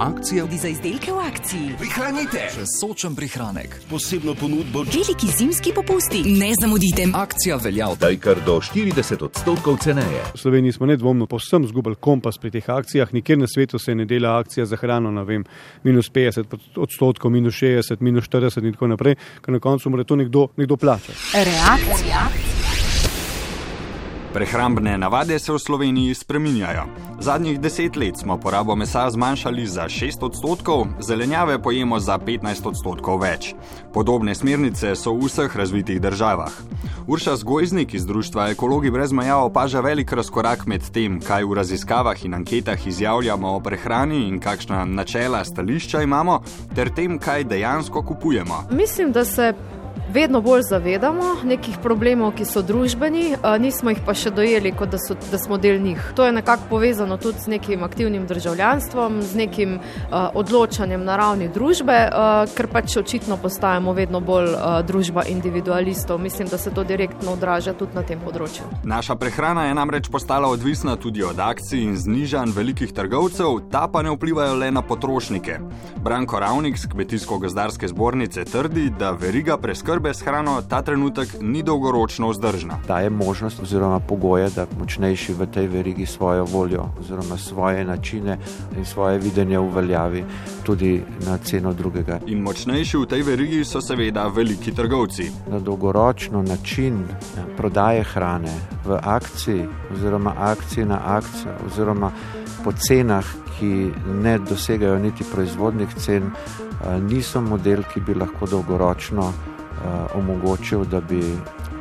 Akcija Tudi za izdelke v akciji. Prihranite! še sočen prihranek. Posebno ponudbo Veliki zimski popusti. Ne zamudite. Akcija velja od Daj kar do 40 odstotkov ceneje. V Sloveniji smo nedvomno povsem zgubili kompas pri teh akcijah. Nikjer na svetu se ne dela akcija za hrano, ne vem, minus 50 odstotkov, minus 60, minus 40 in tako naprej, ker na koncu mora to nekdo, nekdo plačati. Reakcija. Prehrambne navade se v Sloveniji spreminjajo. Zadnjih deset let smo porabo mesa zmanjšali za 6 odstotkov, zelenjave pojemo za 15 odstotkov več. Podobne smernice so v vseh razvitih državah. Urša Zgojznik iz Društva Ekologi brez meja opaža velik razkorak med tem, kaj v raziskavah in anketah izjavljamo o prehrani in kakšna načela stališča imamo, ter tem, kaj dejansko kupujemo. Mislim, da se vedno bolj zavedamo nekih problemov, ki so družbeni, nismo jih pa še dojeli, kot da, so, da smo del njih. To je nekako povezano tudi z nekim aktivnim državljanstvom, z nekim a, odločanjem na ravni družbe, a, ker pač očitno postajamo vedno bolj a, družba individualistov. Mislim, da se to direktno odraža tudi na tem področju. Naša prehrana je namreč postala odvisna tudi od akcij in znižanj velikih trgovcev, ta pa ne vplivajo le na potrošnike. Branko Ravnik z Kmetijsko-gozdarske zbornice trdi, da veriga preskrbe s hrano ta trenutek ni dolgoročno vzdržna. daje možnost oziroma pogoje, da močnejši v tej verigi svojo voljo oziroma svoje načine in svoje videnje uveljavi tudi na ceno drugega. In močnejši v tej verigi so seveda veliki trgovci. Na dolgoročno način eh, prodaje hrane v akciji oziroma akciji na akcijo oziroma po cenah, ki ne dosegajo niti proizvodnih cen, eh, niso model, ki bi lahko dolgoročno omogočil, da bi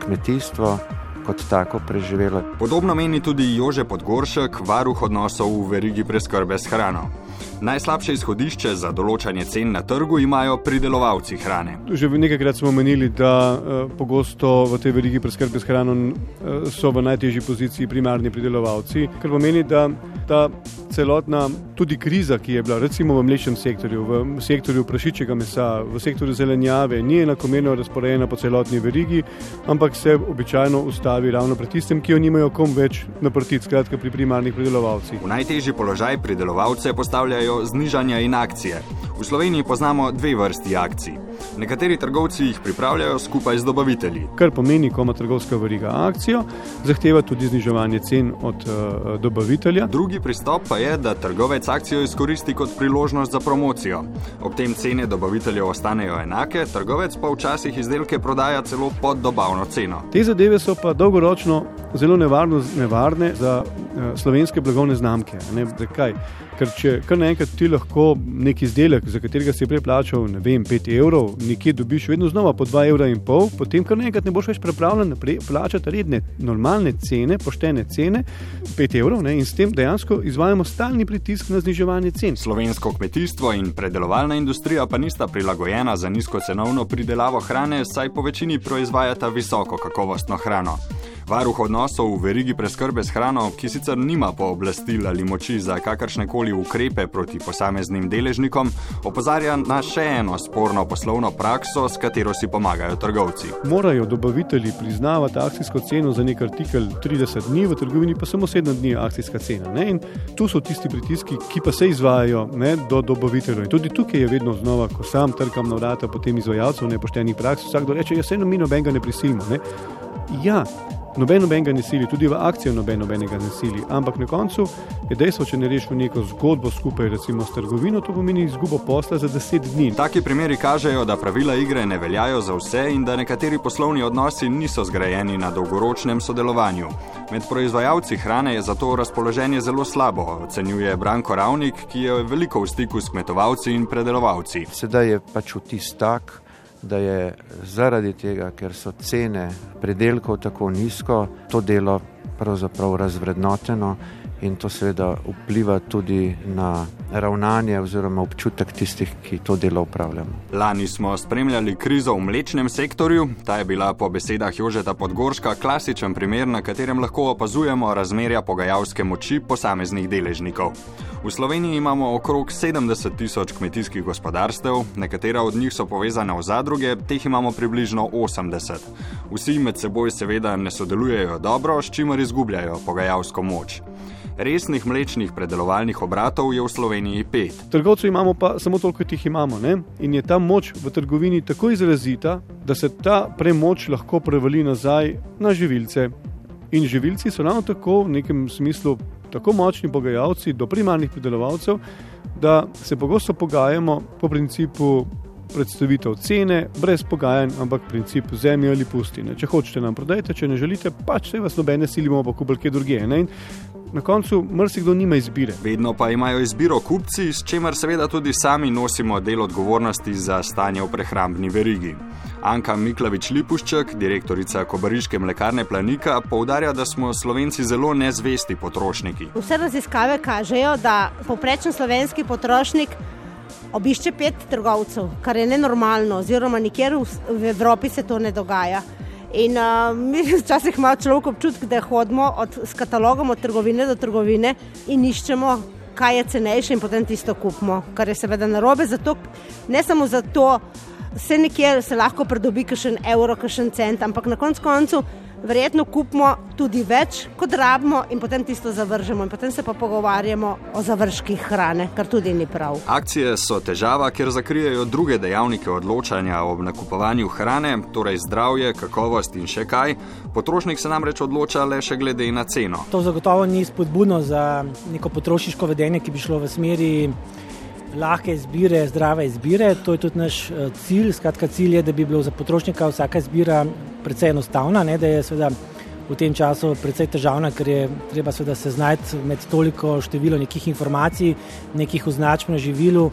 kmetijstvo kot tako preživelo. Podobno meni tudi Jože Podgoršek, varuh odnosov v verigi preskrbe s hrano. Najslabše izhodišče za določanje cen na trgu imajo pridelovalci hrane. Že nekajkrat smo menili, da uh, pogosto v tej verigi preskrbe s hrano uh, so v najtežji poziciji primarni pridelovalci, kar pomeni, da ta celotna tudi kriza, ki je bila recimo v mlečnem sektorju, v sektorju prašičjega mesa, v sektorju zelenjave, ni enakomerno razporejena po celotni verigi, ampak se običajno ustavi ravno pri tistem, ki jo nimajo kom več naprtiti, skratka pri primarnih pridelovalcih. V najtežji položaj pridelovalce postavljajo znižanja in akcije. V Sloveniji poznamo dve vrsti akcij. Nekateri trgovci jih pripravljajo skupaj z dobavitelji. Kar pomeni, ko ima trgovska veriga akcijo, zahteva tudi zniževanje cen od uh, dobavitelja. Drugi pristop pa je, da trgovec akcijo izkoristi kot priložnost za promocijo. Ob tem cene dobaviteljev ostanejo enake, trgovec pa včasih izdelke prodaja celo pod dobavno ceno. Te zadeve so pa dolgoročno zelo nevarno, nevarne za slovenske blagovne znamke. Ne? Zakaj? Ker če kar naenkrat ti lahko nek izdelek, za katerega si prej plačal, vem, 5 evrov, nekje dobiš vedno znova po 2 evra pol, potem kar naenkrat ne boš več pripravljen plačati redne, normalne cene, poštene cene, 5 evrov ne? in s tem dejansko izvajamo stalni pritisk na zniževanje cen. Slovensko kmetijstvo in predelovalna industrija pa nista prilagojena za nizkocenovno pridelavo hrane, saj po večini proizvajata visoko kakovostno hrano. Varuh odnosov v verigi preskrbe s hrano, ki sicer nima pooblastil ali moči za kakršne koli ukrepe proti posameznim deležnikom, opozarja na še eno sporno poslovno prakso, s katero si pomagajo trgovci. Morajo dobavitelji priznavati akcijsko ceno za nek artikel 30 dni, v trgovini pa samo 7 dni akcijska cena. Ne? In tu so tisti pritiski, ki pa se izvajajo ne, do dobaviteljev. In tudi tukaj je vedno znova, ko sam trkam na vrata potem izvajalcev nepoštenih praks, vsakdo reče, jaz eno mi nobenega ne prisilimo. Ja, noben nobenega ne sili, tudi v akcijo noben nobenega ne sili, ampak na koncu je dejstvo, če ne rešiš neko zgodbo skupaj, recimo s trgovino, to pomeni izgubo posla za 10 dni. Taki primeri kažejo, da pravila igre ne veljajo za vse in da nekateri poslovni odnosi niso zgrajeni na dolgoročnem sodelovanju. Med proizvajalci hrane je zato razpoloženje zelo slabo, ocenjuje Branko Ravnik, ki je veliko v stiku s kmetovalci in predelovalci. Sedaj je pač vtis tak, da je zaradi tega, ker so cene predelkov tako nizko, to delo pravzaprav razvrednoteno in to seveda vpliva tudi na ravnanje oziroma občutek tistih, ki to delo upravljamo. Lani smo spremljali krizo v mlečnem sektorju, ta je bila po besedah Jožeta Podgorška klasičen primer, na katerem lahko opazujemo razmerja pogajalske moči posameznih deležnikov. V Sloveniji imamo okrog 70 tisoč kmetijskih gospodarstev, nekatera od njih so povezane v zadruge, teh imamo približno 80. Vsi med seboj seveda ne sodelujejo dobro, s čimer izgubljajo pogajalsko moč. Resnih mlečnih predelovalnih obratov je v Sloveniji pet. Trgovcev imamo pa samo toliko, kot jih imamo. Ne? In je ta moč v trgovini tako izrazita, da se ta premoč lahko prevali nazaj na živilce. In živilci so ravno tako v nekem smislu tako močni pogajalci do primarnih pridelovalcev, da se pogosto pogajamo po principu predstavitev cene, brez pogajanj, ampak princip zemlje ali pustine. Če hočete nam prodajte, če ne želite, pač se vas nobene silimo, pa kubelke druge. Ne? Na koncu mrzikdo nima izbire. Vedno pa imajo izbiro kupci, s čimer seveda tudi sami nosimo del odgovornosti za stanje v prehrambni verigi. Anka Miklavič Lipušček, direktorica Kobariške mlekarne Planika, poudarja, da smo Slovenci zelo nezvesti potrošniki. Vse raziskave kažejo, da povprečen slovenski potrošnik obišče pet trgovcev, kar je nenormalno, oziroma nikjer v Evropi se to ne dogaja. In uh, mi včasih imamo človek občutek, da hodimo od, s katalogom od trgovine do trgovine in iščemo, kaj je cenejše, in potem tisto kupimo, kar je seveda narobe. Zato, ne samo zato, se nekje se lahko pridobi kakšen evro, kakšen cent, ampak na koncu koncev verjetno kupimo tudi več, kot rabimo, in potem tisto zavržemo. In potem se pa pogovarjamo o završkih hrane, kar tudi ni prav. Akcije so težava, ker zakrijejo druge dejavnike odločanja o nakupovanju hrane, torej zdravje, kakovost in še kaj. Potrošnik se namreč odloča le še glede na ceno. To zagotovo ni spodbudno za neko potrošniško vedenje, ki bi šlo v smeri. Lahke izbire, zdrave izbire, to je tudi naš cilj. Skratka, cilj je, da bi bilo za potrošnika vsaka izbira precej enostavna, ne, da je seveda v tem času precej težavna, ker je treba seveda se znajti med toliko število nekih informacij, nekih označb na živilu.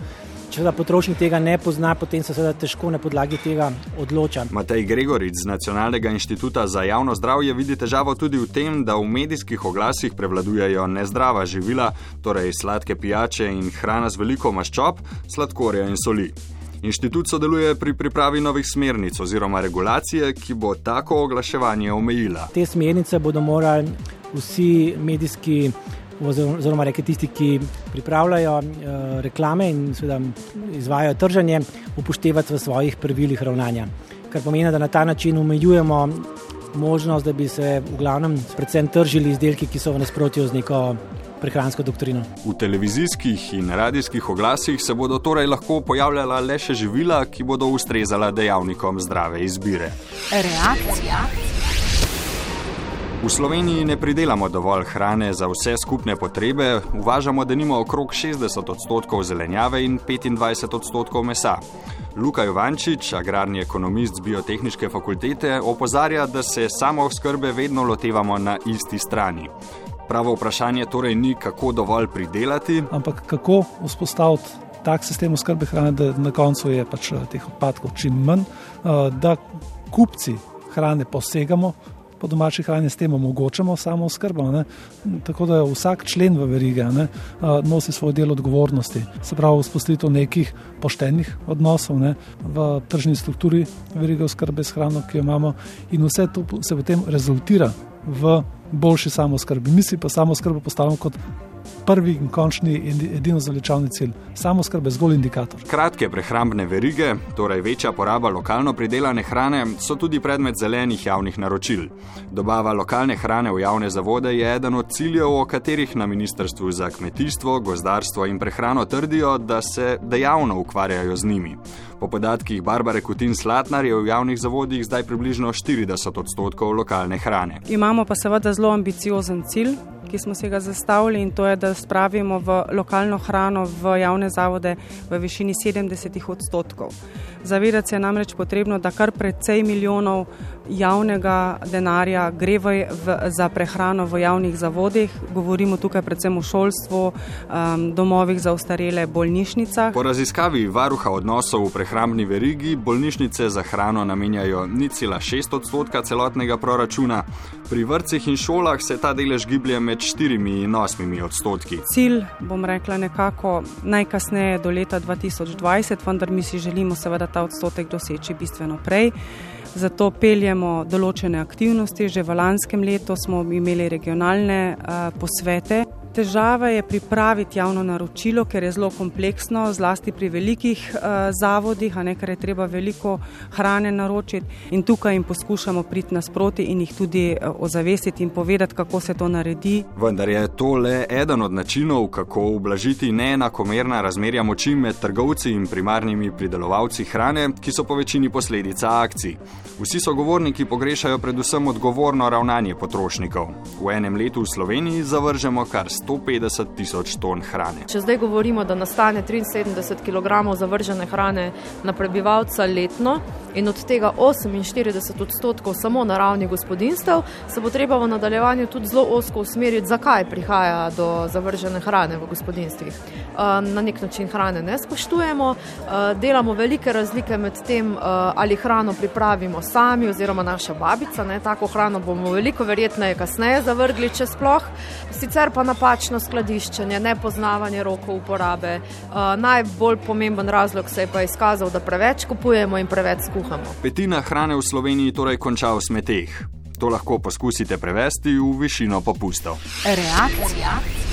Če da potrošnik tega ne pozna, potem se seveda težko na podlagi tega odloča. Matej Gregorič z Nacionalnega inštituta za javno zdravje vidi težavo tudi v tem, da v medijskih oglasih prevladujejo nezdrava živila, torej sladke pijače in hrana z veliko maščob, sladkorja in soli. Inštitut sodeluje pri pripravi novih smernic oziroma regulacije, ki bo tako oglaševanje omejila. Te smernice bodo morali vsi medijski, oziroma reke tisti, ki pripravljajo uh, reklame in seveda izvajo trženje, upoštevati v svojih pravilih ravnanja. Kar pomeni, da na ta način omejujemo možnost, da bi se v glavnem predvsem tržili izdelki, ki so v nasprotju z neko prehransko doktrino. V televizijskih in radijskih oglasih se bodo torej lahko pojavljala le še živila, ki bodo ustrezala dejavnikom zdrave izbire. Reakcija. V Sloveniji ne pridelamo dovolj hrane za vse skupne potrebe, uvažamo denimo okrog 60 odstotkov zelenjave in 25 odstotkov mesa. Luka Jovančič, agrarni ekonomist z biotehničke fakultete, opozarja, da se samo skrbe vedno lotevamo na isti strani. Pravo vprašanje torej ni, kako dovolj pridelati, ampak kako vzpostaviti tak sistem oskrbe hrane, da na koncu je pač teh odpadkov čim manj, da kupci hrane posegamo. Po domači hrani s tem omogočamo samo oskrbo. Tako da vsak člen v verigi ne, nosi svoj del odgovornosti. Se pravi, vzpostavitev nekih poštenih odnosov ne, v tržni strukturi verige oskrbe s hrano, ki jo imamo, in vse to se potem rezultira v boljši samozkrbi. Mi si pa samozkrbo postavljamo kot prvi in končni in edino zavlečavni cilj. Samozkrba je zgolj indikator. Kratke prehrambne verige, torej večja poraba lokalno pridelane hrane, so tudi predmet zelenih javnih naročil. Dobava lokalne hrane v javne zavode je eden od ciljev, o katerih na Ministrstvu za kmetijstvo, gozdarstvo in prehrano trdijo, da se dejavno ukvarjajo z njimi. Po podatkih Barbare Kutin Slatnar je v javnih zavodih zdaj približno 40 odstotkov lokalne hrane. Imamo pa seveda zelo ambiciozen cilj, ki smo si ga zastavili, in to je, da spravimo v lokalno hrano v javne zavode v višini 70 odstotkov. Zavedati se je namreč potrebno, da kar precej milijonov javnega denarja gre v, v, za prehrano v javnih zavodih. Govorimo tukaj predvsem o šolstvu, um, domovih za ostarele, bolnišnicah. Po raziskavi varuha odnosov v prehrambni verigi bolnišnice za hrano namenjajo 0,6 odstotka celotnega proračuna, pri vrtcih in šolah se ta delež giblje med 4 in 8 odstotki. Cilj, bom rekla, nekako najkasneje do leta 2020, vendar mi si želimo seveda ta odstotek doseči bistveno prej. Zato peljemo določene aktivnosti. Že v lanskem letu smo imeli regionalne uh, posvete. Težava je pripraviti javno naročilo, ker je zelo kompleksno, zlasti pri velikih uh, zavodih, a ne ker je treba veliko hrane naročiti in tukaj jim poskušamo priti nasproti in jih tudi uh, ozavestiti in povedati, kako se to naredi. Vendar je to le eden od načinov, kako ublažiti neenakomerna razmerja moči med trgovci in primarnimi pridelovalci hrane, ki so po večini posledica akcij. Vsi sogovorniki pogrešajo predvsem odgovorno ravnanje potrošnikov. V enem letu v Sloveniji zavržemo kar 150 tisoč ton hrane. Če zdaj govorimo, da nastane 73 kg zavržene hrane na prebivalca letno in od tega 48 odstotkov samo na ravni gospodinstv, se bo treba v nadaljevanju tudi zelo osko usmeriti, zakaj prihaja do zavržene hrane v gospodinstvih. Na nek način hrane ne spoštujemo, delamo velike razlike med tem, ali hrano pripravimo sami oziroma naša babica. Ne? Tako hrano bomo veliko verjetneje kasneje zavrgli, če sploh. Sicer pa napačno skladiščenje, nepoznavanje rokov uporabe. Najbolj pomemben razlog se je pa izkazal, da preveč kupujemo in preveč skuhamo kuhamo. Petina hrane v Sloveniji torej konča v smeteh. To lahko poskusite prevesti v višino popustov. Reakcija.